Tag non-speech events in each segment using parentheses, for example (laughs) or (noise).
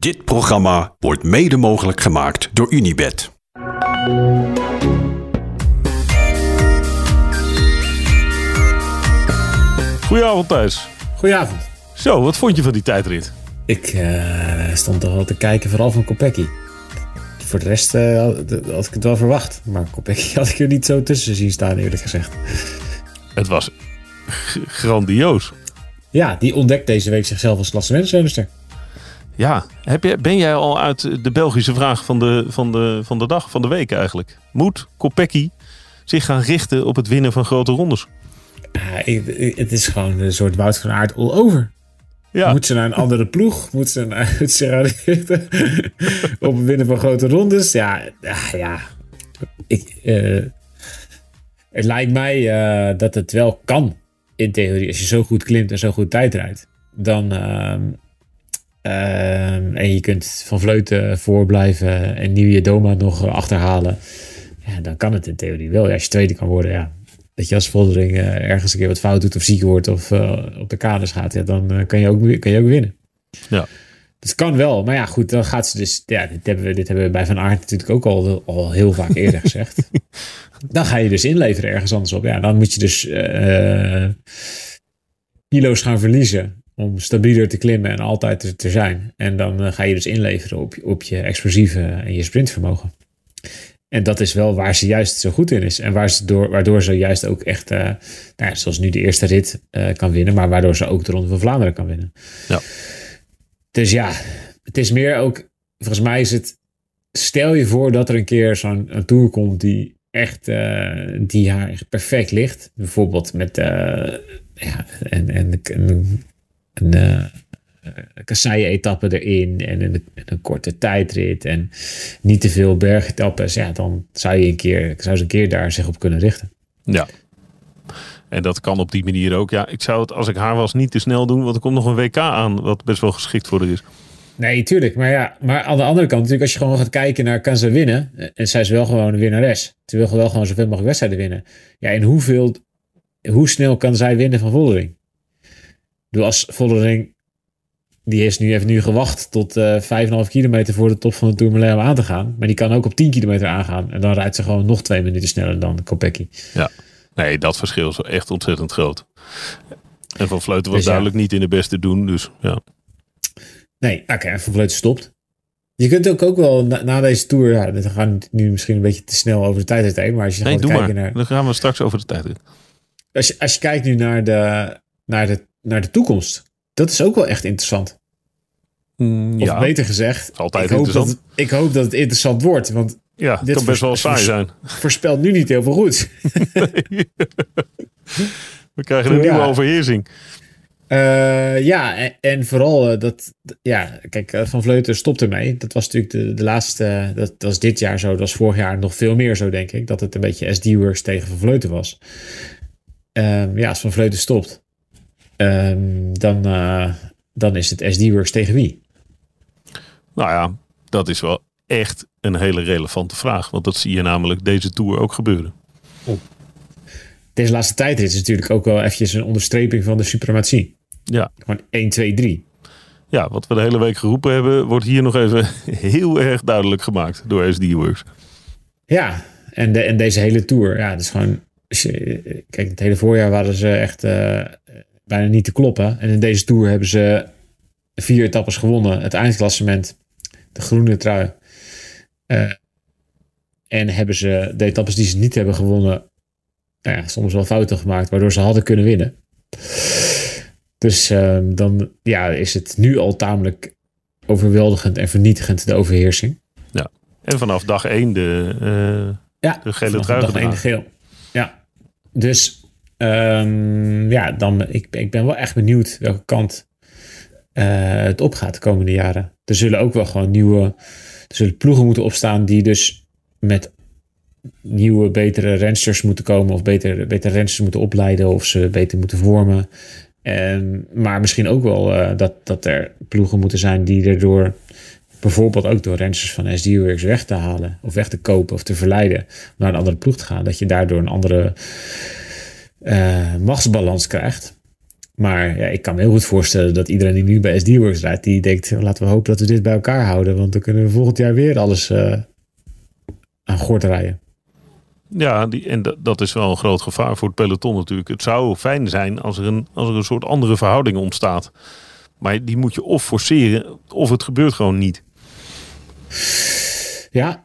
Dit programma wordt mede mogelijk gemaakt door Unibed. Goedenavond Thijs. Goedenavond. Zo, wat vond je van die tijdrit? Ik eh, stond toch wel te kijken, vooral van Kopecky. Voor de rest eh, had, ik het wel verwacht. Maar Kopecky (laughs) had ik er niet zo tussen zien staan, eerlijk gezegd. Het was grandioos. Ja, die ontdekt deze week zichzelf als klassementsrenster. Ja, heb je, ben jij al uit de Belgische vraag van de, van, de, van de dag, van de week eigenlijk? Moet Kopecky zich gaan richten op het winnen van grote rondes? Het is gewoon een soort Wout van Aert all over. Ja, Moet ze naar een andere ploeg? Moet ze naar (laughs) gaan (laughs) richten op het winnen van grote rondes? Ja, ja. Ik, eh, het lijkt mij eh, dat het wel kan, in theorie. Als je zo goed klimt en zo goed tijd rijdt. Dan, ehm, en je kunt van Vleuten voorblijven en Nieuwe Doma nog achterhalen. Ja, dan kan het in theorie wel. Ja, als je tweede kan worden, ja. Dat je als Voldering eh, ergens een keer wat fout doet of ziek wordt of eh, op de kaders gaat, ja, dan eh, kan, je ook, kan je ook winnen. Ja. Dus het kan wel. Maar ja, goed, dan gaat ze dus... Ja, dit hebben we, dit hebben we bij Van Aert natuurlijk ook al, al heel vaak eerder gezegd. (laughs) Dan ga je dus inleveren ergens anders op. Ja, dan moet je dus kilo's gaan verliezen om stabieler te klimmen en altijd er te zijn. En dan eh, ga je dus inleveren op, je- op je explosieve en je sprintvermogen. En dat is wel waar ze juist zo goed in is. En waar ze door, waardoor ze juist ook echt, eh, nou ja, zoals nu de eerste rit eh, kan winnen, maar waardoor ze ook de Ronde van Vlaanderen kan winnen. Ja. Dus ja, het is meer ook, volgens mij is het, stel je voor dat er een keer zo'n een tour komt die echt, die haar echt perfect ligt. Bijvoorbeeld met, ja, en, en, en, een eh, kasseien-etappe erin en een, een korte tijdrit en niet te veel bergetappes. Ja, dan zou je een keer, zou ze een keer daar zich op kunnen richten. ja. En dat kan op die manier ook. Ja, ik zou het als ik haar was niet te snel doen, want er komt nog een WK aan wat best wel geschikt voor haar is. Nee, tuurlijk. Maar ja, maar aan de andere kant natuurlijk, als je gewoon gaat kijken naar kan ze winnen. En zij is wel gewoon een winnares. Ze wil wel gewoon zoveel mogelijk wedstrijden winnen. Ja, en hoeveel, hoe snel kan zij winnen van Vollering? Bedoel, als Vollering, die is nu, heeft nu gewacht tot eh 5,5 kilometer voor de top van de Tourmalet om aan te gaan. Maar die kan ook op 10 kilometer aangaan. En dan rijdt ze gewoon nog twee minuten sneller dan Kopecky. Nee, dat verschil is echt ontzettend groot. En Van Vleuten was Dus ja. duidelijk niet in de beste doen, dus ja. Nee, oké, en Van Vleuten stopt. Je kunt ook, ook wel na, na deze tour, ja, we gaan nu misschien een beetje te snel over de tijd heen, maar als je Nee, doe kijkt maar. naar... Dan gaan we straks over de tijd in. Als je, als je kijkt nu naar de, naar, de, naar de toekomst, dat is ook wel echt interessant. Of ja, beter gezegd, altijd ik hoop, dat, ik hoop dat het interessant wordt, want ja het dit kan best wel saai zijn. voorspelt nu niet heel veel goed. (laughs) We krijgen een Ja. nieuwe overheersing. Eh, ja, en, en vooral eh, dat, ja, kijk, eh, Van Vleuten stopt ermee. Dat was natuurlijk de, de laatste, dat, dat was dit jaar zo, dat was vorig jaar nog veel meer zo, denk ik. Dat het een beetje SD-works tegen Van Vleuten was. Ehm, ja, als Van Vleuten stopt, ehm, dan, eh, dan is het SD-works tegen wie? Nou ja, dat is wel echt een hele relevante vraag. Want dat zie je namelijk deze Tour ook gebeuren. Deze laatste tijdrit is natuurlijk ook wel eventjes een onderstreping van de suprematie. Ja, Gewoon 1, 2, 3. ja, wat we de hele week geroepen hebben, wordt hier nog even (laughs) heel erg duidelijk gemaakt door SD Works. Ja, en, de, en deze hele tour, ja, dat is gewoon. je- Kijk, het hele voorjaar waren ze echt eh, bijna niet te kloppen. En in deze tour hebben ze vier etappes gewonnen: het eindklassement, de groene trui. Eh, en hebben ze de etappes die ze niet hebben gewonnen, nou ja, soms wel fouten gemaakt, waardoor ze hadden kunnen winnen. Dus ehm, dan ja, is het nu al tamelijk overweldigend en vernietigend, de overheersing. En vanaf dag 1 de, eh, Ja, De gele trui dag één de gedragen. geel. Ja, dus ehm, ja, dan, ik, ik ben wel echt benieuwd welke kant eh, het opgaat de komende jaren. Er zullen ook wel gewoon nieuwe, er zullen ploegen moeten opstaan die dus met nieuwe, betere rensters moeten komen of betere, betere rensters moeten opleiden of ze beter moeten vormen. En, maar misschien ook wel eh, dat, dat er ploegen moeten zijn die erdoor bijvoorbeeld ook door rensters van SD-Works weg te halen of weg te kopen of te verleiden naar een andere ploeg te gaan. Dat je daardoor een andere eh, machtsbalans krijgt. Maar ja, ik kan me heel goed voorstellen dat iedereen die nu bij SD Works rijdt, die denkt, laten we hopen dat we dit bij elkaar houden. Want dan kunnen we volgend jaar weer alles uh, aan gort rijden. Ja, die, en dat is wel een groot gevaar voor het peloton natuurlijk. Het zou fijn zijn als er een, als er een soort andere verhouding ontstaat. Maar die moet je of forceren, of het gebeurt gewoon niet. Ja,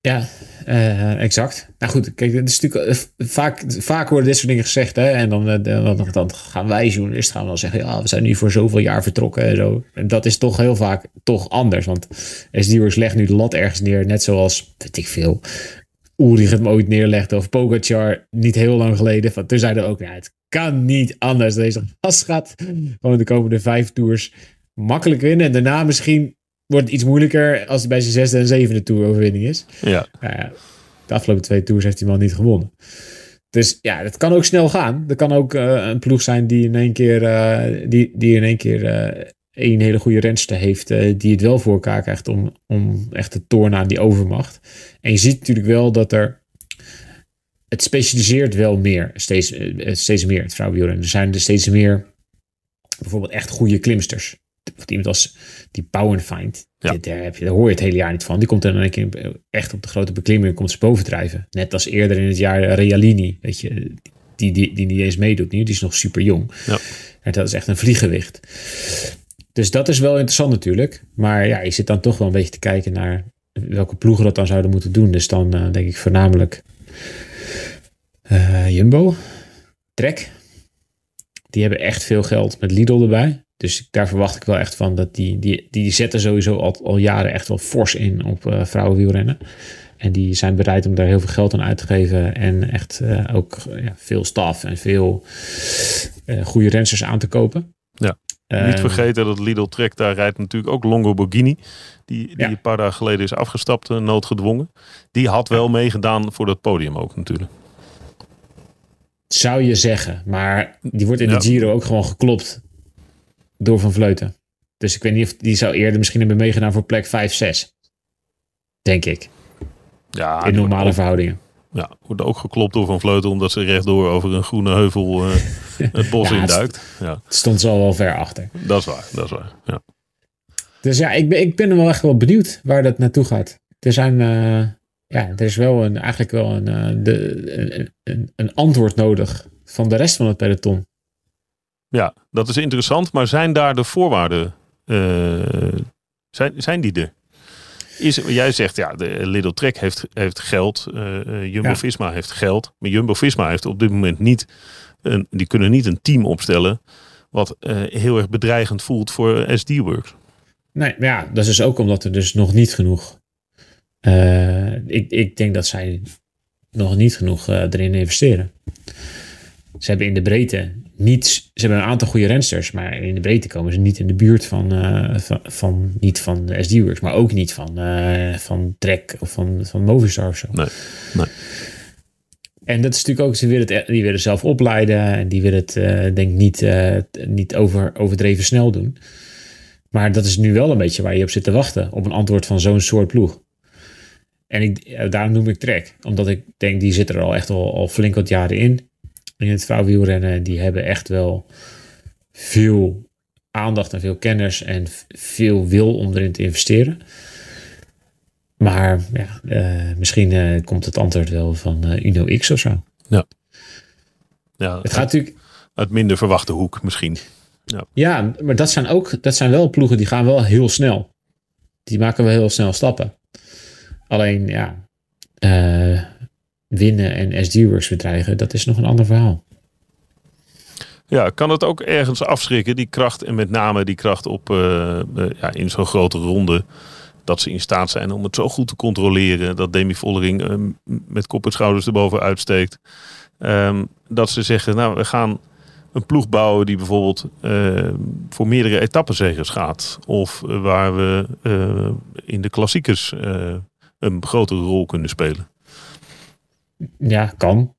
ja, uh, exact. Nou goed, kijk, het is natuurlijk uh, vaak, vaak worden dit soort dingen gezegd. Hè, en dan, uh, dan, dan, gaan wij journalisten gaan dan zeggen: ja, we zijn nu voor zoveel jaar vertrokken en zo. En dat is toch heel vaak toch anders. Want SDWorks legt nu de lat ergens neer, net zoals, weet ik veel, Ulrich het ooit neerlegde of Pogacar niet heel lang geleden. Van, toen zeiden we ook, ja, het kan niet anders. Deze gast gaat gewoon de komende vijf tours makkelijk winnen. En daarna misschien wordt het iets moeilijker als hij bij zijn zesde en zevende tour overwinning is. Ja. De afgelopen twee tours heeft hij wel niet gewonnen. Dus ja, dat kan ook snel gaan. Er kan ook uh, een ploeg zijn die in één keer, uh, die, die in één keer uh, een hele goede renster heeft, die het wel voor elkaar krijgt om, om echt te tornen aan die overmacht. En je ziet natuurlijk wel dat er het specialiseert wel meer, steeds, steeds meer het vrouwenwielrennen. Er zijn er steeds meer bijvoorbeeld echt goede klimsters iemand als die Powerfind, ja. daar, heb je, daar hoor je het hele jaar niet van. Die komt dan een keer echt op de grote beklimming komt ze bovendrijven. Net als eerder in het jaar Realini, weet je, die, die, die niet eens meedoet nu, die is nog super jong. Ja. En dat is echt een vliegenwicht. Dus dat is wel interessant natuurlijk. Maar ja, je zit dan toch wel een beetje te kijken naar welke ploegen dat dan zouden moeten doen. Dus dan uh, denk ik voornamelijk uh, Jumbo, Trek. Die hebben echt veel geld met Lidl erbij. Dus daar verwacht ik wel echt van dat die, die, die zetten sowieso al, al jaren echt wel fors in op uh, vrouwenwielrennen. En die zijn bereid om daar heel veel geld aan uit te geven. En echt uh, ook ja, veel staf en veel uh, goede rensters aan te kopen. Ja. Niet vergeten dat Lidl Trek, daar rijdt natuurlijk ook Longo Borghini. Die, die ja. een paar dagen geleden is afgestapt, noodgedwongen. Die had wel meegedaan voor dat podium ook natuurlijk. Zou je zeggen. Maar die wordt in ja. de Giro ook gewoon geklopt door Van Vleuten. Dus ik weet niet of die zou eerder misschien hebben meegedaan voor plek 5, 6. Denk ik. Ja, in normale ook, verhoudingen. Ja, wordt ook geklopt door Van Vleuten omdat ze rechtdoor over een groene heuvel uh, (laughs) het bos ja, induikt. Ja. Het stond zo wel ver achter. Dat is waar, dat is waar. Ja. Dus ja, ik ben, ik ben wel echt wel benieuwd waar dat naartoe gaat. Er zijn, uh, ja, er is wel een, eigenlijk wel een, uh, de, een, een, een antwoord nodig van de rest van het peloton. Ja, dat is interessant. Maar zijn daar de voorwaarden? Uh, zijn, zijn die er? Is, jij zegt ja, de Lidl Trek heeft, heeft geld. Uh, Jumbo Visma heeft geld. Maar Jumbo Visma heeft op dit moment niet. Een, die kunnen niet een team opstellen. Wat uh, heel erg bedreigend voelt voor SD Works. Nee, maar ja, dat is dus ook omdat er dus nog niet genoeg. ik, ik denk dat zij nog niet genoeg erin investeren. Ze hebben in de breedte niet, ze hebben een aantal goede rensters, maar in de breedte komen ze niet in de buurt van, uh, van, van, niet van de SD-Works, maar ook niet van, uh, van Trek of van, van Movistar of zo. Nee, nee. En dat is natuurlijk ook, ze willen het, die willen zelf opleiden en die willen het, uh, denk ik, niet, niet over, overdreven snel doen. Maar dat is nu wel een beetje waar je op zit te wachten, op een antwoord van zo'n soort ploeg. En ik, daarom noem ik Trek, omdat ik denk, die zit er al echt al, al flink wat jaren in in het vrouwenwielrennen, die hebben echt wel veel aandacht en veel kennis en veel wil om erin te investeren. Maar ja, uh, misschien uh, komt het antwoord wel van uh, Uno X of zo. Ja. ja het gaat natuurlijk... Uit minder verwachte hoek misschien. Ja. ja, maar dat zijn ook dat zijn wel ploegen die gaan wel heel snel. Die maken wel heel snel stappen. Alleen ja, winnen en SD-Works bedreigen, dat is nog een ander verhaal. Ja, kan het ook ergens afschrikken, die kracht en met name die kracht op, uh, ja, in zo'n grote ronde, dat ze in staat zijn om het zo goed te controleren, dat Demi Vollering uh, met kop en schouders erboven uitsteekt. Um, dat ze zeggen, nou we gaan een ploeg bouwen die bijvoorbeeld uh, voor meerdere etappenzegers gaat. Of waar we in de klassiekers een grotere rol kunnen spelen. Ja, kan.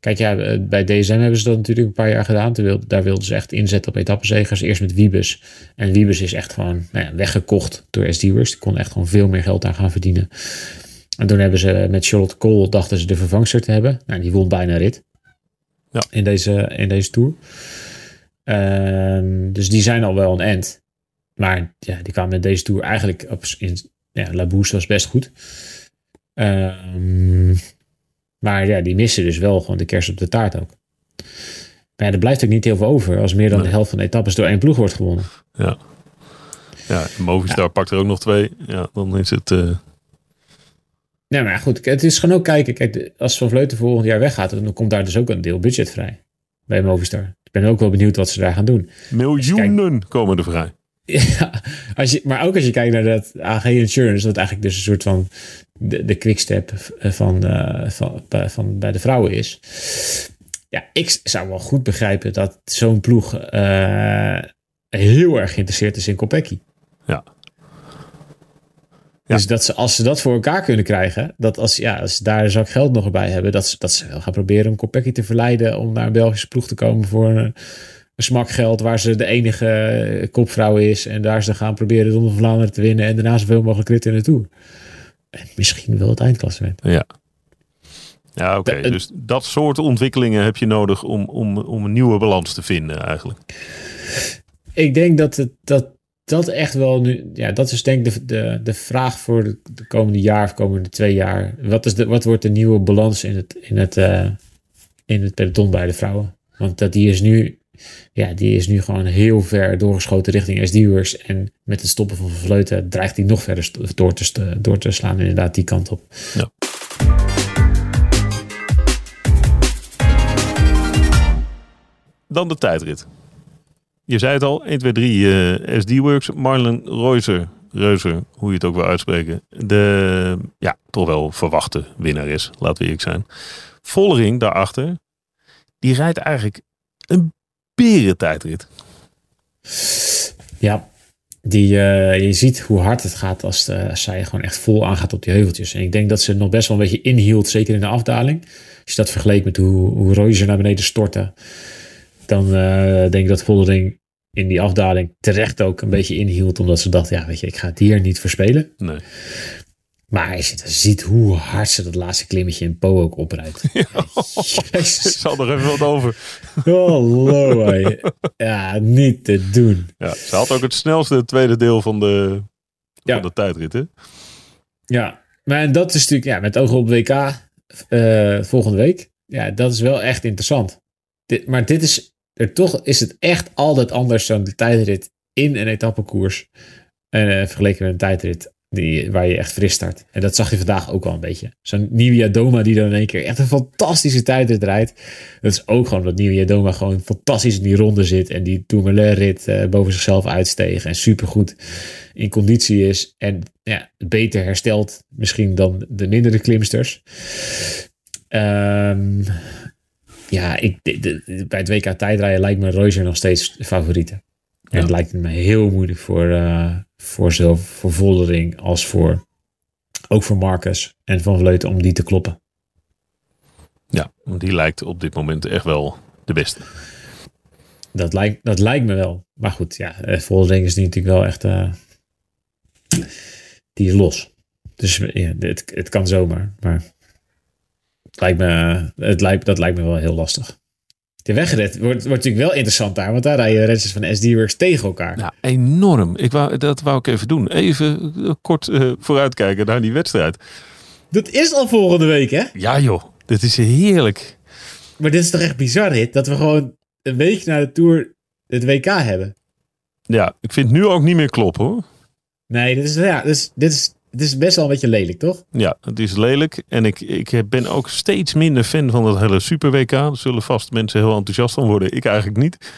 Kijk, ja, eh, bij DSM hebben ze dat natuurlijk een paar jaar gedaan. Daar wilden ze echt inzetten op etappenzegers. Eerst met Wiebes. En Wiebes is echt gewoon nou ja, weggekocht door SD-Works. Die kon echt gewoon veel meer geld aan gaan verdienen. En toen hebben ze met Charlotte Cole, dachten ze de vervangster te hebben. Nou, die won bijna rit. Ja. In, deze, in deze Tour. Ehm, dus die zijn al wel een end. Maar ja, die kwamen met deze tour eigenlijk op, in, ja, La was best goed. Ehm, maar ja, die missen dus wel gewoon de kerst op de taart ook. Maar ja, er blijft ook niet heel veel over als meer dan Nee. de helft van de etappes door één ploeg wordt gewonnen. Ja. Ja, Movistar pakt er ook nog twee. Ja, dan is het... eh, Nee, maar goed, het is gewoon ook kijken. Kijk, als Van Vleuten volgend jaar weggaat, dan komt daar dus ook een deel budget vrij. Bij Movistar. Ik ben ook wel benieuwd wat ze daar gaan doen. miljoenen komen er vrij. (laughs) Ja, als je, maar ook als je kijkt naar dat AG Insurance, wat eigenlijk dus een soort van de, de quickstep van, eh, van, bij- van bij de vrouwen is. Ja, ik zou wel goed begrijpen dat zo'n ploeg eh, heel erg geïnteresseerd is in Kopecky. Ja. Ja. Dus dat ze, als ze dat voor elkaar kunnen krijgen, dat als, ja, als ze daar een zak geld nog bij hebben, dat ze, dat ze wel gaan proberen om Kopecky te verleiden om naar een Belgische ploeg te komen voor een, een smak geld waar ze de enige eh, kopvrouw is en daar ze gaan proberen de Ronde van Vlaanderen te winnen en daarna zoveel mogelijk ritten in de Tour. En misschien wel het eindklassement. Ja. Ja, oké. De- Dus dat soort ontwikkelingen heb je nodig om, om, om een nieuwe balans te vinden eigenlijk. Ik denk dat het, dat, dat echt wel nu, ja, dat is denk ik de, de, de vraag voor de, de komende jaar of komende twee jaar. Wat, is de, wat wordt de nieuwe balans in het, in het, eh, in het peloton bij de vrouwen? Want dat die is nu, ja, die is nu gewoon heel ver doorgeschoten richting SD'ers. En met het stoppen van Vleuten dreigt die nog verder door te, door te slaan, inderdaad, die kant op. Dan de tijdrit. Je zei het al, 1, 2, 3 eh, SD-Works. Marlen Reuser, Reuser, hoe je het ook wil uitspreken. De, ja, toch wel verwachte winnares, laten we eerlijk zijn. Vollering daarachter, die rijdt eigenlijk een berentijdrit. Ja, die, eh, je ziet hoe hard het gaat als, eh, als zij gewoon echt vol aangaat op die heuveltjes. En ik denk dat ze nog best wel een beetje inhield, zeker in de afdaling. Als je dat vergeleek met hoe, hoe naar beneden stortte, dan eh, denk ik dat Voldering in die afdaling terecht ook een beetje inhield. Omdat ze dacht, ja weet je, ik ga het hier niet verspelen. Nee. Maar als je dan ziet hoe hard ze dat laatste klimmetje in Po ook oprijdt. (laughs) Ik Jezus. zal er even wat over. Hé. Ja, niet te doen. Ja, ze had ook het snelste tweede deel van de, Ja. van de tijdrit. Hè? Ja, maar dat is natuurlijk ja, met ogen op WK eh, volgende week. Ja, dat is wel echt interessant. Dit, maar dit is er toch is het echt altijd anders dan de tijdrit in een etappekoers. eh vergeleken met een tijdrit die, waar je echt fris start. En dat zag je vandaag ook wel een beetje. Zo'n Nieuwia Doma die dan in één keer echt een fantastische tijdrit rijdt. Dat is ook gewoon dat Nieuwia Doma gewoon fantastisch in die ronde zit. En die Tourmalet rit eh, boven zichzelf uitsteeg. En supergoed in conditie is. En ja, beter hersteld misschien dan de mindere klimsters. Ehm, ja, ik, de- de- bij het WK tijdrijden lijkt me Reuser nog steeds favoriete. En het lijkt me heel moeilijk voor, eh voor zowel voor Voldering als voor ook voor Marcus en Van Vleuten om die te kloppen. Ja, want die lijkt op dit moment echt wel de beste. Dat lijkt, dat lijkt me wel. Maar goed, ja, eh, Voldering is natuurlijk wel echt... eh, die is los. Dus ja, het, het kan zomaar. Maar het lijkt me, het lijkt, dat lijkt me wel heel lastig. De wordt, wordt natuurlijk wel interessant daar. Want daar rijden renners van SD-Works tegen elkaar. Ja, enorm. Ik wou, dat wou ik even doen. Even eh, kort eh, vooruitkijken naar die wedstrijd. Dat is al volgende week, hè? Ja joh, dit is heerlijk. Maar dit is toch echt bizar, dit? Dat we gewoon een week na de Tour het WK hebben. Ja, ik vind het nu ook niet meer kloppen hoor. Nee, dit is, ja, dit is, dit is, dit is best wel een beetje lelijk, toch? Ja, het is lelijk. En ik, ik ben ook steeds minder fan van dat hele Super WK. Daar zullen vast mensen heel enthousiast van worden. Ik eigenlijk niet.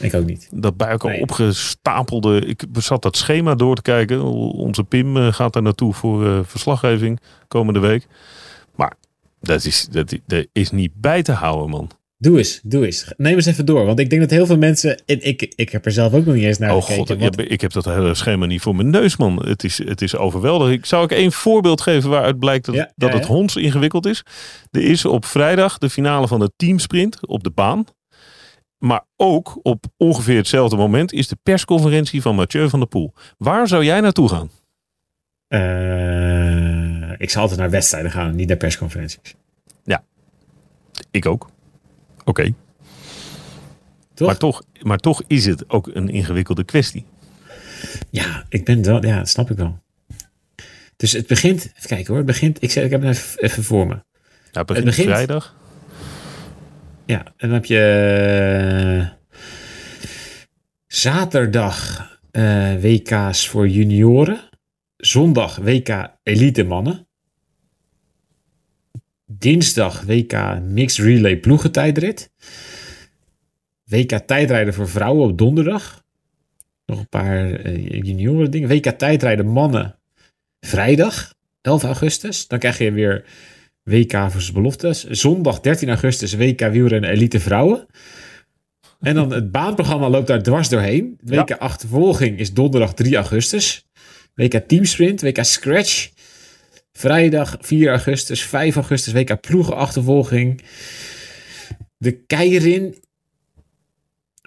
Ik ook niet. Dat buik al Nee. opgestapelde. Ik zat dat schema door te kijken. Onze Pim eh, gaat daar naartoe voor eh, verslaggeving komende week. Maar dat is, dat, dat is niet bij te houden, man. Doe eens, doe eens. Neem eens even door. Want ik denk dat heel veel mensen... En ik, ik heb er zelf ook nog niet eens naar oh gekeken. god, ik want- heb, ik heb dat hele schema niet voor mijn neus, man. Het is, het is overweldigend. Ik zou ik één voorbeeld geven waaruit blijkt dat, Ja, dat ja, het ja. honds ingewikkeld is. Er is op vrijdag de finale van de teamsprint op de baan. Maar ook op ongeveer hetzelfde moment is de persconferentie van Mathieu van der Poel. Waar zou jij naartoe gaan? Eh, ik zal altijd naar wedstrijden gaan, niet naar persconferenties. Ik ook. Oké. Toch? Maar, toch, maar toch is het ook een ingewikkelde kwestie. Ja, ik ben wel, ja, dat snap ik wel. Dus het begint, even kijken hoor, het begint, ik, zeg, ik heb het even, even voor me. Nou, het begint, begint- vrijdag. Ja, en dan heb je eh, zaterdag eh, WK's voor junioren. Zondag WK elite mannen. Dinsdag WK mixed relay ploegentijdrit. WK tijdrijden voor vrouwen op donderdag. Nog een paar junioren dingen. WK tijdrijden mannen vrijdag 11 augustus. Dan krijg je weer WK voor beloftes. Zondag 13 augustus WK wielrennen elite vrouwen. En dan het baanprogramma loopt daar dwars doorheen. WK achtervolging is donderdag 3 augustus. WK teamsprint, WK scratch. Vrijdag 4 augustus, 5 augustus WK ploegenachtervolging. De Keirin.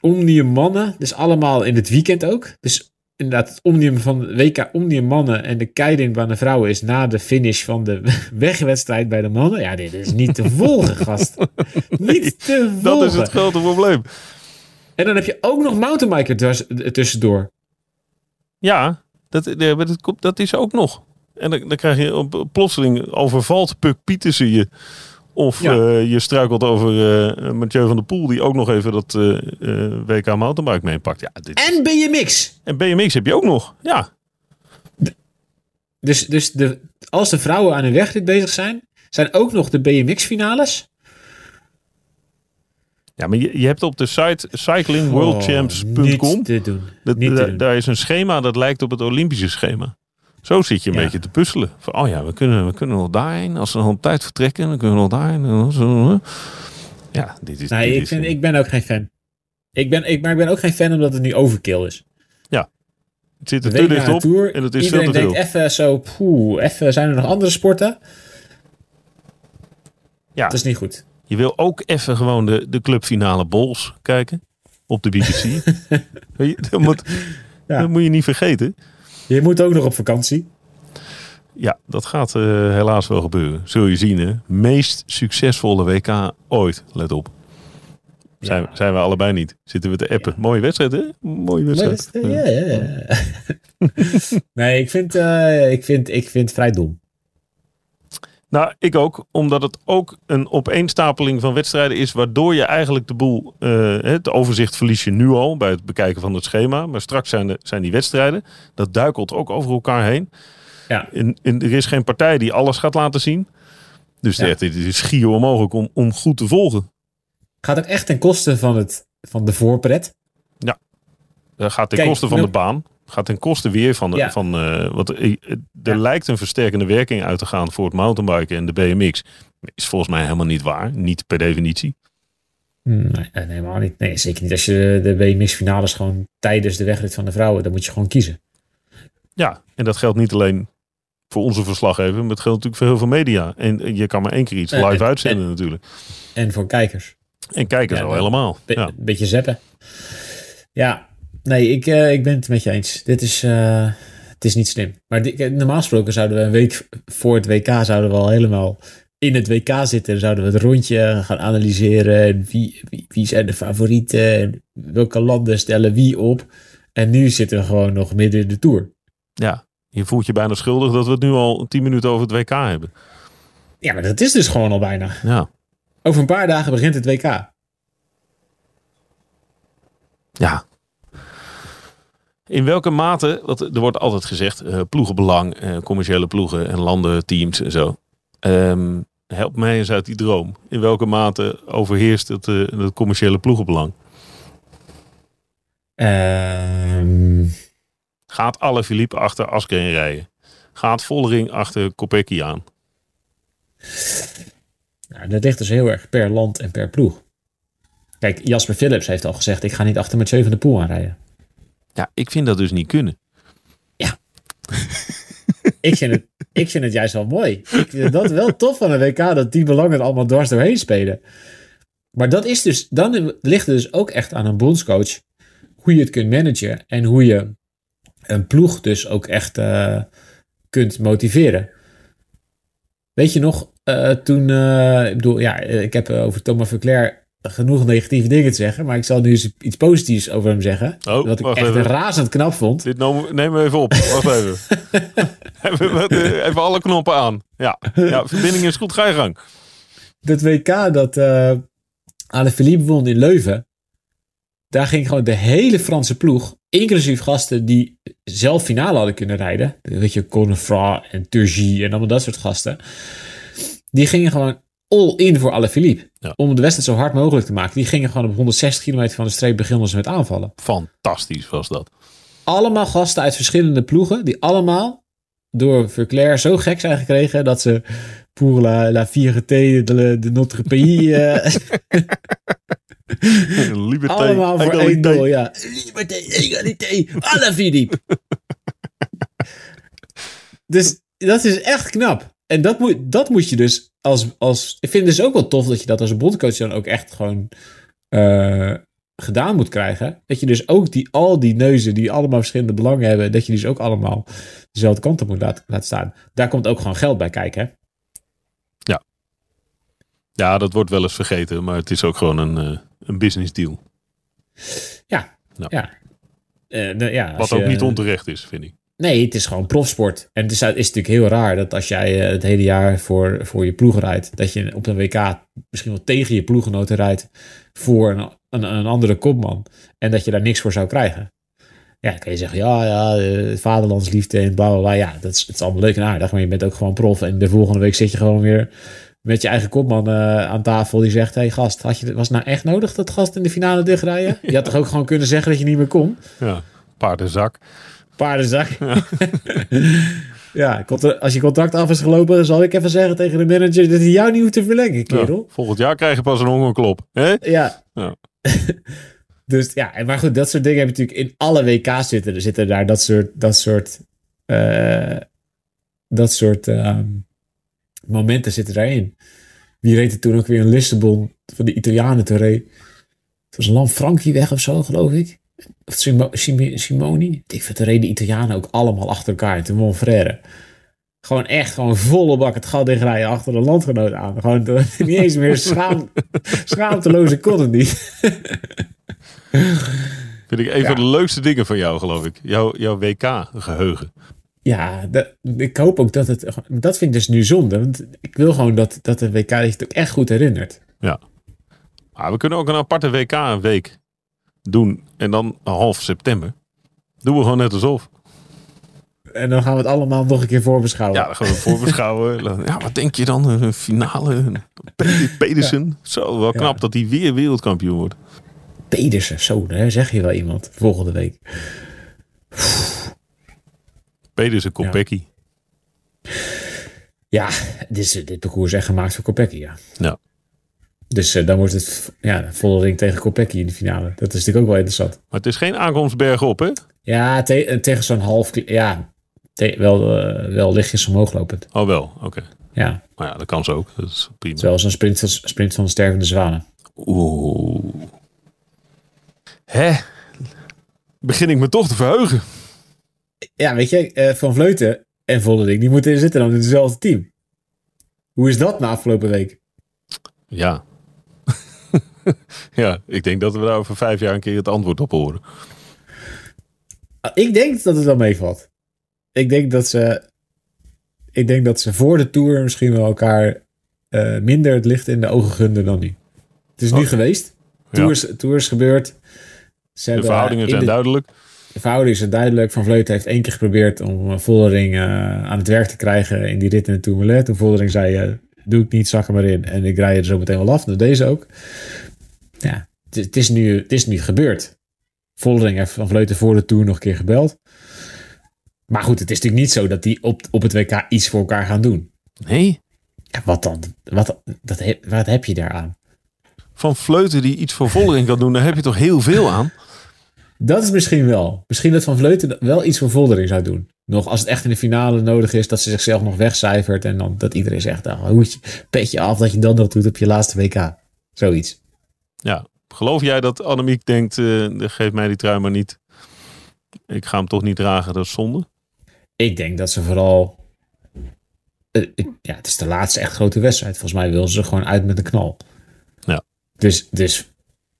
Omnium mannen. Dus allemaal in het weekend ook. Dus inderdaad, het Omnium van WK Omnium mannen en de Keirin bij de vrouwen is na de finish van de (laughs) wegwedstrijd bij de mannen. Ja, dit is niet te volgen, (laughs) gast. Niet te volgen. Dat is het grote probleem. En dan heb je ook nog mountainbiker dwars- eh, tussendoor. Ja, dat, eh, dat is ook nog. En dan, dan krijg je op, plotseling overvalt Puk Pietersen je. Of Ja. eh, je struikelt over eh Mathieu van der Poel, die ook nog even dat eh, eh, WK mountainbike meepakt. Ja, dit, En BMX. en BMX heb je ook nog. Ja, Dus, dus de, als de vrouwen aan hun wegrit bezig zijn, zijn ook nog de BMX-finales. ja maar je, je hebt op de site cyclingworldchamps.com. Oh, daar is een schema dat lijkt op het Olympische schema. Zo zit je een Ja. beetje te puzzelen. Van, oh ja, we kunnen, we kunnen nog daarheen. Als we nog op tijd vertrekken, dan kunnen we nog daarheen. Ja, dit is... Nee, dit ik, is vind, ik ben ook geen fan. Ik ben, ik, maar ik ben ook geen fan omdat het nu overkill is. het zit er te dicht op Tour, en het is veel te veel. denkt even zo, poeh, even, zijn er nog andere sporten? Ja, Dat is niet goed. je wil ook even gewoon de, de clubfinale Bols kijken op de BBC. (laughs) Dat, moet, Ja. dat moet je niet vergeten. Je moet ook nog op vakantie. Ja, dat gaat eh, helaas wel gebeuren. Zul je zien, hè? Meest succesvolle WK ooit, let op. Zijn, zijn we allebei niet. Zitten we te appen. Mooie wedstrijd, hè? Mooie wedstrijd. ja, ja, ja. (laughs) nee, ik vind, eh, ik, vind, ik vind het vrij dom. Nou, ik ook. Omdat het ook een opeenstapeling van wedstrijden is... waardoor je eigenlijk de boel... eh, het overzicht verlies je nu al bij het bekijken van het schema. Maar straks zijn, de, zijn die wedstrijden. Dat duikelt ook over elkaar heen. Ja. En, en er is geen partij die alles gaat laten zien. Dus Ja. het is schier onmogelijk om, om goed te volgen. Gaat ook echt ten koste van, het, van de voorpret. Dat gaat ten Kijk, koste van de baan. Gaat ten koste weer van. Ja. Van, eh, want er er Ja. lijkt een versterkende werking uit te gaan voor het mountainbiken en de BMX. Is volgens mij helemaal niet waar. Niet per definitie. Nee, nee, helemaal niet. Nee, zeker niet als je de BMX-finales gewoon tijdens de wegrit van de vrouwen, dan moet je gewoon kiezen. Ja, en dat geldt niet alleen voor onze verslaggever, maar het geldt natuurlijk voor heel veel media. En je kan maar één keer iets Eh, live en- uitzenden natuurlijk. En voor kijkers. En kijkers Ja, al helemaal. Be- Ja. Een beetje zeppen. Ja, nee, ik, eh, ik ben het met je eens. Dit is, eh, het is niet slim. Maar normaal gesproken zouden we een week voor het WK zouden we al helemaal in het WK zitten. Zouden we het rondje gaan analyseren. En Wie, wie, wie zijn de favorieten? En welke landen stellen wie op? En nu zitten we gewoon nog midden in de Tour. ja, je voelt je bijna schuldig dat we het nu al tien minuten over het WK hebben. Ja, maar dat is dus gewoon al bijna. Ja, Over een paar dagen begint het WK. ja. In welke mate, want er wordt altijd gezegd, eh, ploegenbelang, eh, commerciële ploegen en landen, teams en zo. Ehm, help mij eens uit die droom. In welke mate overheerst het, eh, het commerciële ploegenbelang? Ehm, Gaat alle Philippe achter Askreen rijden? Gaat Vollering achter Kopecky aan? nou, dat ligt dus heel erg per land en per ploeg. Kijk, Jasper Philips heeft al gezegd: ik ga niet achter Mathieu van der Poel aanrijden. Ja, ik vind dat dus niet kunnen. (laughs) Ik vind, het, ik vind het juist wel mooi. Ik vind dat wel tof van een WK dat die belangen allemaal dwars doorheen spelen. Maar dat is dus, dan ligt het dus ook echt aan een bondscoach hoe je het kunt managen en hoe je een ploeg dus ook echt eh, kunt motiveren. Weet je nog, eh, toen, eh, ik bedoel, ja, ik heb over Thomas Verclair genoeg negatieve dingen te zeggen. Maar ik zal nu eens iets positiefs over hem zeggen. Oh, wat ik echt even. razend knap vond. Dit nemen we even op. Wacht even. (laughs) even. Even alle knoppen aan. Ja, ja verbinding is goed. Ga je gang. Dat WK dat eh Philippe won in Leuven. Daar ging gewoon de hele Franse ploeg, inclusief gasten die zelf finale hadden kunnen rijden. Weet je, Connefra en Turgy en allemaal dat soort gasten. Die gingen gewoon all in voor Alaphilippe. Ja. Om de wedstrijd zo hard mogelijk te maken. Die gingen gewoon op 160 kilometer van de streep beginnen ze met aanvallen. Fantastisch was dat. Allemaal gasten uit verschillende ploegen. Die allemaal door Verclair zo gek zijn gekregen. Dat ze pour la, la fierté de, de notre pays... eh, (laughs) Liberté, Allemaal voor één doel, ja. Liberté, egalité, alle Philippe. (laughs) dus dat is echt knap. En dat moet, dat moet je dus als, als... Ik vind het dus ook wel tof dat je dat als bondcoach dan ook echt gewoon eh, gedaan moet krijgen. Dat je dus ook die, al die neuzen die allemaal verschillende belangen hebben, dat je dus ook allemaal dezelfde kant op moet laten, laten staan. Daar komt ook gewoon geld bij kijken, hè? Ja, dat wordt wel eens vergeten, maar het is ook gewoon een, eh, een business deal. Ja, Ja. ja. Eh, ja, Wat ook je- niet onterecht is, vind ik. Nee, het is gewoon profsport. En het is, is natuurlijk heel raar dat als jij eh, het hele jaar voor, voor je ploeg rijdt, dat je op een WK misschien wel tegen je ploeggenoten rijdt voor een, een, andere kopman. En dat je daar niks voor zou krijgen. Ja, dan kan je zeggen, ja, ja, eh, vaderlandsliefde en bla bla bla. Ja, dat is, het is allemaal leuk en aardig, maar je bent ook gewoon prof. En de volgende week zit je gewoon weer met je eigen kopman eh, aan tafel die zegt: hey gast, had je, was nou echt nodig dat gast in de finale dichtrijden? Je had toch ook gewoon kunnen zeggen dat je niet meer kon? Ja, paardenzak. Paardenzak. Ja, (laughs) als je contract af is gelopen, zal ik even zeggen tegen de manager dat hij jou niet hoeft te verlengen, Ja, kerel. volgend jaar krijg je pas een hongerklop. Hè? Ja. Ja. (laughs) dus ja, en maar goed, dat soort dingen heb je natuurlijk in alle WK's zitten. Er zitten daar dat soort, dat soort, eh, dat soort ehm, momenten zitten daarin. Wie reed er toen ook weer in Lissabon van de Italianen te reed? Het was Lam Frankie weg of zo, geloof ik. Of Simo- Simoni. Ik vind, toen reden de Italianen ook allemaal achter elkaar. Toen won Frère. Gewoon echt, gewoon volle bak het gat dichtrijden achter de landgenoot aan. Gewoon (laughs) niet eens meer schaam, (laughs) schaamteloze kon het niet. (laughs) Vind ik een Ja. van de leukste dingen van jou, geloof ik. Jouw, jouw WK-geheugen. Ja, dat, ik hoop ook dat het... Dat vind ik dus nu zonde. Want ik wil gewoon dat, dat de WK het ook echt goed herinnert. Ja. Maar we kunnen ook een aparte WK-week doen. En dan half september. Doen we gewoon net alsof. En dan gaan we het allemaal nog een keer voorbeschouwen. Ja, dan gaan we voorbeschouwen. (laughs) ja, wat denk je dan? Een finale? Pe- Pedersen? Zo, wel knap Ja. dat hij weer wereldkampioen wordt. Pedersen, zo, daar zeg je wel iemand. Volgende week. Pedersen, Kopecky. Ja, dit, is, dit parcours is echt gemaakt voor Kopecky, ja. Ja. Dus eh, dan wordt het ja, Vollering tegen Kopecky in de finale. Dat is natuurlijk ook wel interessant. Maar het is geen aankomst bergop, hè? Ja, te- eh, tegen zo'n half... Ja, wel, eh, wel lichtjes omhoog lopend. Oh wel, oké. Ja, Maar ja, dat kan ze ook. Dat is prima. zoals een sprint, van- sprint van de stervende zwanen. Oeh. Hè? Begin ik me toch te verheugen. Ja, weet je, Van Vleuten en Vollering, die moeten zitten dan in hetzelfde team. Hoe is dat na afgelopen week? Ja. (laughs) ja, ik denk dat we daar over vijf jaar een keer het antwoord op horen. Ah, Ik denk dat het wel meevalt. Ik denk dat ze. Ik denk dat ze voor de tour misschien wel elkaar eh, minder het licht in de ogen gunden dan nu. Het is nu geweest. Ja. Tours, tours gebeurd. Ze De verhoudingen in zijn de, duidelijk. De verhoudingen zijn duidelijk. Van Vleuten heeft één keer geprobeerd om eh, Vollering eh, aan het werk te krijgen in die rit in de Tourmalet. Toen Vollering zei, eh, doe ik niet, zak er maar in. En ik rij er zo meteen wel af. Dat deze ook. Ja, het, is nu, het is nu gebeurd. Vollering heeft Van Vleuten voor de Tour nog een keer gebeld. Maar goed, het is natuurlijk niet zo dat die op, op het WK iets voor elkaar gaan doen. Nee. Ja, wat dan? Wat, dat, wat heb je daaraan? Van Vleuten die iets voor Vollering kan doen, daar heb je toch heel veel aan? (laughs) Dat is misschien wel. Misschien dat Van Vleuten wel iets voor Voldering zou doen. Nog als het echt in de finale nodig is, dat ze zichzelf nog wegcijfert. En dan dat iedereen zegt, nou, hoedje, petje af dat je dan nog doet op je laatste WK. Zoiets. Ja. Geloof jij dat Annemiek denkt, eh, geef mij die trui maar niet. Ik ga hem toch niet dragen, dat is zonde. Ik denk dat ze vooral... eh, ja, het is de laatste echt grote wedstrijd. Volgens mij wil ze gewoon uit met een knal. Ja. Dus, dus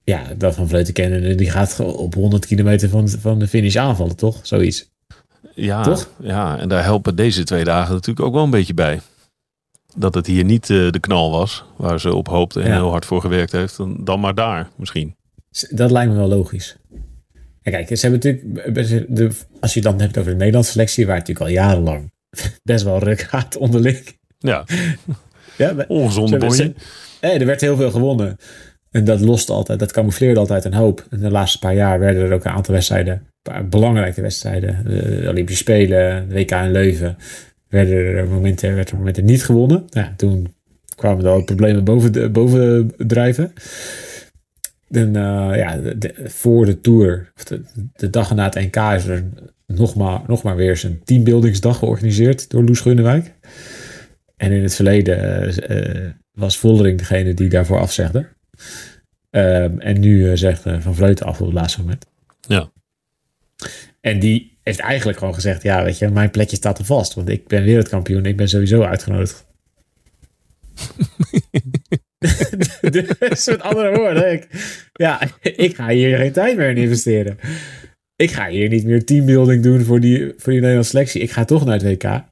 ja, dat van Vleuten kennen, die gaat op 100 kilometer van, van de finish aanvallen, toch? Zoiets. Ja, Toch? ja, en daar helpen deze twee dagen natuurlijk ook wel een beetje bij. Dat het hier niet eh, de knal was waar ze op hoopte en Ja. heel hard voor gewerkt heeft. Dan, dan maar daar misschien. Dat lijkt me wel logisch. En kijk, ze hebben natuurlijk, de, als je het dan hebt over de Nederlandse selectie, waar het natuurlijk al jarenlang (laughs) best wel ruk gaat onderling. Ja, (laughs) Ja, ongezonde bonje. eh, er werd heel veel gewonnen. En dat lost altijd, dat camoufleerde altijd een hoop. En de laatste paar jaar werden er ook een aantal wedstrijden, een paar belangrijke wedstrijden, de Olympische Spelen, de WK in Leuven, werden er momenten, werd er momenten niet gewonnen. Nou, toen kwamen er al problemen boven, boven drijven. En eh, ja, de- voor de Tour, of de, de dag na het NK, is er nog maar, nog maar weer eens een teambuildingsdag georganiseerd door Loes Groenewijk. En in het verleden eh, eh, was Voldering degene die daarvoor afzegde. Ehm, en nu eh, zegt eh, Van Vleuten af op het laatste moment. Ja. En die heeft eigenlijk gewoon gezegd: Ja, weet je, mijn plekje staat er vast. Want ik ben wereldkampioen. Ik ben sowieso uitgenodigd. (laughs) dus met andere woorden, ik, ja, ik ga hier geen tijd meer in investeren. Ik ga hier niet meer teambuilding doen voor die, voor die Nederlandse selectie. Ik ga toch naar het WK.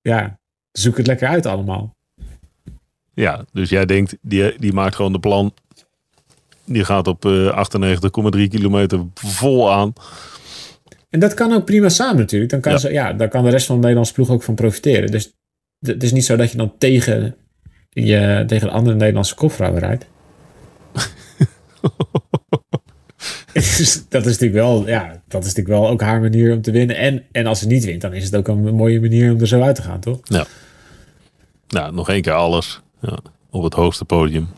Ja, zoek het lekker uit allemaal. Ja, dus jij denkt, die, die maakt gewoon de plan. Die gaat op eh 98,3 kilometer vol aan. En dat kan ook prima samen natuurlijk. Dan kan, Ja. Ze, ja, daar kan de rest van de Nederlandse ploeg ook van profiteren. Dus het is niet zo dat je dan tegen, je, tegen de andere Nederlandse kopvrouwen rijdt. (laughs) (laughs) Dus dat is natuurlijk wel, ja, dat is natuurlijk wel ook haar manier om te winnen. En, en als ze niet wint, dan is het ook een mooie manier om er zo uit te gaan, toch? Nou, nog één keer alles. Ja, op het hoogste podium.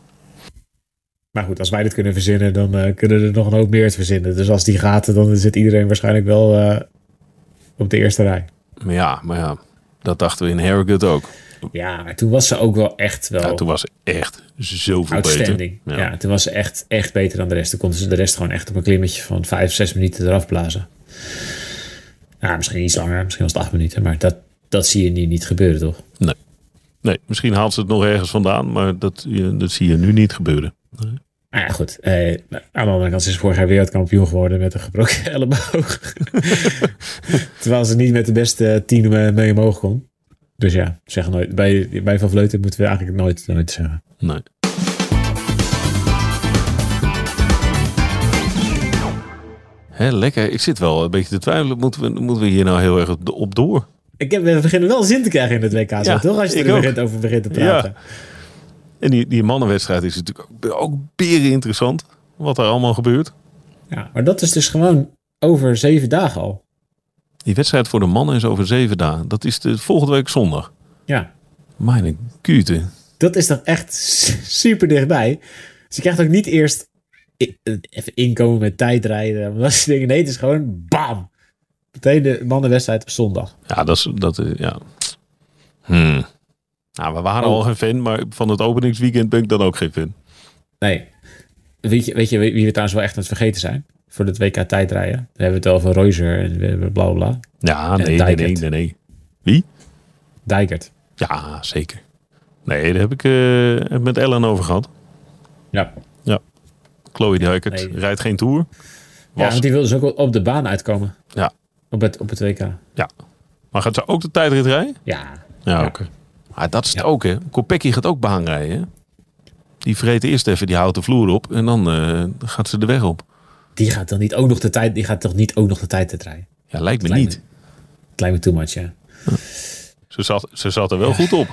Maar goed, als wij dit kunnen verzinnen, dan eh, kunnen er nog een hoop meer te verzinnen. Dus als die gaat, dan zit iedereen waarschijnlijk wel eh, op de eerste rij. Ja, maar ja, dat dachten we in Harrogate ook. Ja, maar toen was ze ook wel echt wel Ja, toen was ze echt zoveel beter. Ja. toen was ze echt, echt beter dan de rest. Toen konden ze de rest gewoon echt op een klimmetje van vijf, zes minuten eraf blazen. Ja, misschien iets langer, misschien was het acht minuten. Maar dat, dat zie je nu niet gebeuren, toch? Nee, misschien haalt ze het nog ergens vandaan, maar dat, je- dat zie je nu niet gebeuren. Nou ja, goed. Eh, aan de andere kant is vorig jaar wereldkampioen geworden met een gebroken (laughs) elleboog. (laughs) Terwijl ze niet met de beste tien mee, omhoog kon. Dus ja, zeggen nooit. Bij, bij Van Vleuten moeten we eigenlijk nooit, nooit zeggen. Nee. Hè, lekker. Ik zit wel een beetje te twijfelen. Moeten we, moeten we hier nou heel erg op, door? Ik heb, we beginnen wel zin te krijgen in het WK, Ja, toch? Als je er begint over begint te praten. En die, die mannenwedstrijd is natuurlijk ook, ook beren interessant. Wat er allemaal gebeurt. Ja, maar dat is dus gewoon over zeven dagen al. Die wedstrijd voor de mannen is over zeven dagen. Dat is de volgende week zondag. Ja, Mijn kute. dat is dan echt (laughs) super dichtbij. Dus je krijgt ook niet eerst even inkomen met tijdrijden. Dat soort dingen. Nee, het is gewoon bam. Meteen de mannenwedstrijd op zondag. Ja, dat is... Dat, is- ja. Hmm. Nou, we waren Oh. al geen fan, maar van het openingsweekend ben ik dan ook geen fan. Nee. Weet je, weet je wie we trouwens wel echt aan het vergeten zijn? Voor het WK tijdrijden. Dan hebben we het over Reuser en we bla bla. Ja, En nee, nee, nee, nee, nee. Wie? Dijkert. Ja, zeker. Nee, daar heb ik eh, met Ellen over gehad. Ja. Chloe Dijkert Nee. rijdt geen Tour. ja, want die wil dus ook op de baan uitkomen. Ja. Op het, op het WK. Maar gaat ze ook de tijdrit rijden? Ja. Ja, Ja. oké. Maar dat is het Ja. ook, hè. Kopecky gaat ook baanrijden, hè. Die vreet eerst even die houten vloer op en dan eh, gaat ze de weg op. Die gaat dan niet ook nog de tijd, die gaat toch niet ook nog de tijd rijden? Ja, lijkt me Lijkt niet. Het lijkt me too much, ja. Ze zat, ze zat er wel goed op.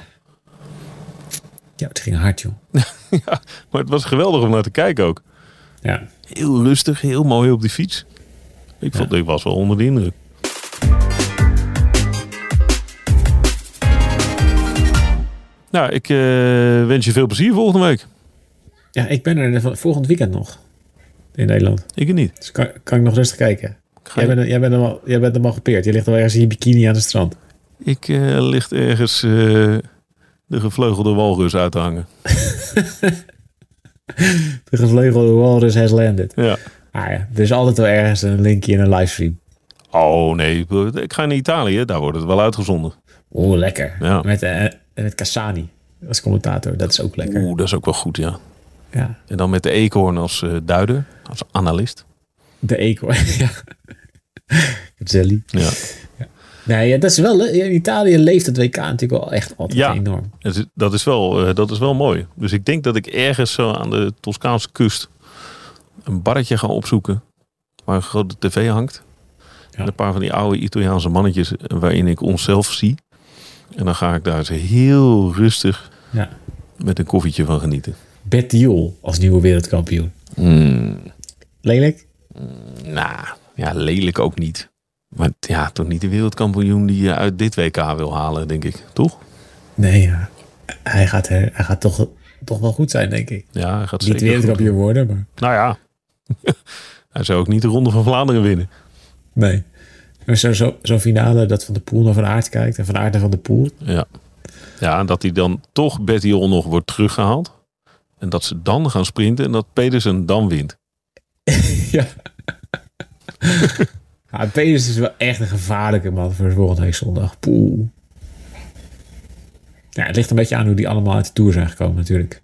Ja, het ging hard, joh. (laughs) Maar het was geweldig om naar te kijken ook. Ja. Heel rustig, heel mooi op die fiets. Ik vond, ik was wel onder de indruk. Nou, ik eh, wens je veel plezier volgende week. Ja, ik ben er volgend weekend nog. In Nederland. Ik niet. Dus kan, kan ik nog rustig kijken. Jij je- bent, jij, bent hem al, jij bent hem al gepeerd. Je ligt al ergens in je bikini aan het strand. Ik eh, ligt ergens eh, de gevleugelde walrus uit te hangen. (laughs) De gevleugelde walrus has landed. Ja. Ah ja, er is altijd wel ergens een linkje in een livestream. Oh nee, ik ga naar Italië. Daar wordt het wel uitgezonden. Oeh, lekker. Ja. Met, eh met Cassani als commentator. Dat is ook lekker. Oeh, dat is ook wel goed, ja. Ja, En dan met de eekhoorn als eh, duider, als analist. de eekhoorn. (laughs) ja. Zelly. Ja. Nee, ja, dat is wel... In Italië leeft het WK natuurlijk wel echt altijd Ja. enorm. Dat is, dat, is wel, eh, dat is wel mooi. Dus ik denk dat ik ergens zo aan de Toscaanse kust een barretje ga opzoeken. Waar een grote tv hangt. Ja. En een paar van die oude Italiaanse mannetjes eh, waarin ik onszelf zie. En dan ga ik daar heel rustig Ja. met een koffietje van genieten. Bettiol als nieuwe wereldkampioen. Mm, Lelijk? nou, ja, lelijk ook niet. Maar ja, toch niet de wereldkampioen die je uit dit WK wil halen, denk ik. Toch? Nee, ja. Hij gaat, er, hij gaat toch, toch wel goed zijn, denk ik. Ja, hij gaat Niet zeker wereldkampioen worden, maar... Nou ja, (laughs) hij zou ook niet de Ronde van Vlaanderen winnen. Nee. Zo'n zo, zo'n finale dat Van de Poel naar Van Aert kijkt en Van Aert naar Van de Poel. Ja. Ja, en dat hij dan toch Bettiol nog wordt teruggehaald. En dat ze dan gaan sprinten en dat Pedersen dan wint. (laughs) ja. (laughs) ja, Peters is wel echt een gevaarlijke man voor volgende week zondag. Poel. Ja, het ligt een beetje aan hoe die allemaal uit de Tour zijn gekomen natuurlijk.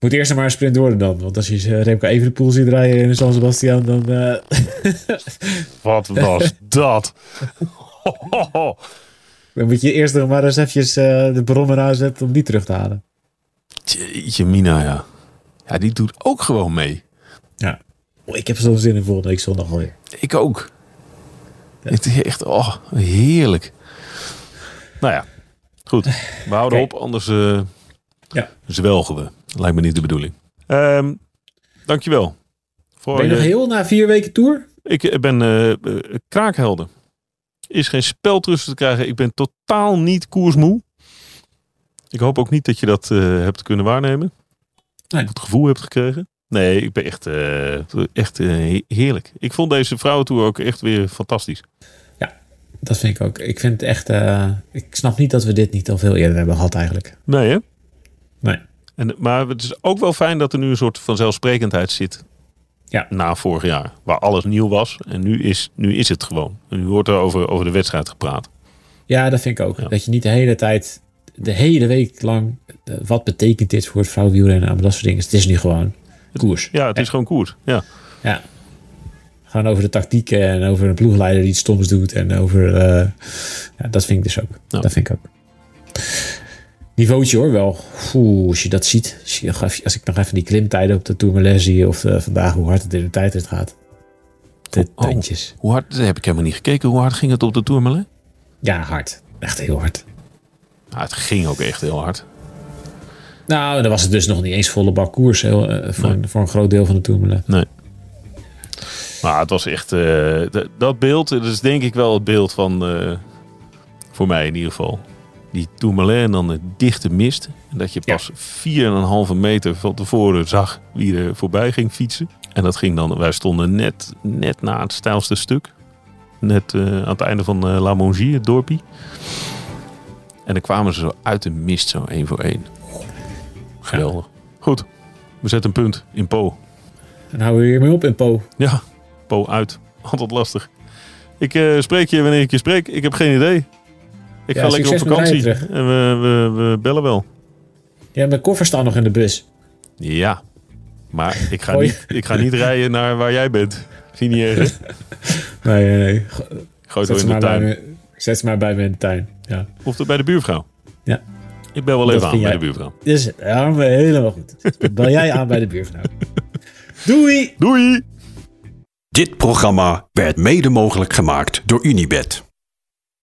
Moet eerst nog maar een sprint worden dan. Want als je uh, Remco Evenepoel ziet rijden in San Sebastian, dan... eh, (laughs) Wat was dat? (laughs) dan moet je eerst nog maar eens eventjes eh, de bron eraan zetten om die terug te halen. Jeetje mina, ja. Ja, die doet ook gewoon mee. Ja. Oh, ik heb zo'n zin in volgende week zondag alweer. Ik ook. Het is echt oh, heerlijk. Nou ja, goed. We houden op, anders eh, Ja. zwelgen we. Lijkt me niet de bedoeling. Ehm dankjewel. Voor Ben je nog je- heel na vier weken Tour? Ik ben eh, eh, kraakhelder. Is geen spel tussen te krijgen. Ik ben totaal niet koersmoe. Ik hoop ook niet dat je dat eh, hebt kunnen waarnemen. Nee. Of het gevoel hebt gekregen. Nee, ik ben echt, eh, echt eh, he- heerlijk. Ik vond deze vrouwentour ook echt weer fantastisch. Dat vind ik ook. Ik vind het echt... eh, ik snap niet dat we dit niet al veel eerder hebben gehad eigenlijk. Nee hè? Nee. En, maar het is ook wel fijn dat er nu een soort vanzelfsprekendheid zit. Ja. Na vorig jaar. Waar alles nieuw was. En nu is, nu is het gewoon. En nu wordt er over, over de wedstrijd gepraat. Ja, dat vind ik ook. Ja. Dat je niet de hele tijd, de hele week lang, eh, wat betekent dit voor het vrouwenwielrennen en dat soort dingen. Het is nu gewoon koers. Ja, het is gewoon koers. Ja. Ja. Gewoon over de tactieken en over een ploegleider die iets stoms doet en over, eh, ja, dat vind ik dus ook. Dat vind ik ook. Niveautje hoor, wel. Oeh, als je dat ziet. Als, je, als ik nog even die klimtijden op de Tourmalet zie of eh, vandaag hoe hard het in de tijdrit gaat. De Oh. tandjes. Hoe hard, heb ik helemaal niet gekeken. Hoe hard ging het op de Tourmalet? Ja, hard. Echt heel hard. Nou, het ging ook echt heel hard. Nou, dan was het dus nog niet eens volle bak koers heel, eh, voor, een, voor een groot deel van de Tourmalet. Nee. Maar het was echt... eh, dat beeld, dat is denk ik wel het beeld van... voor mij in ieder geval. Die Tourmalet dan de dichte mist. En dat je Ja. pas 4,5 meter van tevoren zag wie er voorbij ging fietsen. En dat ging dan... Wij stonden net, net na het stijlste stuk. Net eh, aan het einde van eh, La Mongie, het dorpie. En dan kwamen ze zo uit de mist, zo één voor één. Geweldig. Goed, we zetten een punt in Po. En houden we hiermee op in Po. Ja, Po uit. Altijd lastig. Ik eh, spreek je wanneer ik je spreek. Ik heb geen idee. Ik Ja, ga lekker op vakantie. En we, we, we bellen wel. Ja, mijn koffers staan nog in de bus. Ja. Maar ik ga, Hoi. niet, ik ga niet rijden naar waar jij bent. Zie niet erg? (laughs) Nee, nee, nee. Gooi het in de maar bij tuin. me, zet ze maar bij me in de tuin. Ja. Of bij de buurvrouw. Ja. Ik bel wel Dat even aan bij de buurvrouw. Dus ja, helemaal goed. Dan Bel jij aan bij de buurvrouw. (laughs) Doei! Doei! Dit programma werd mede mogelijk gemaakt door Unibed.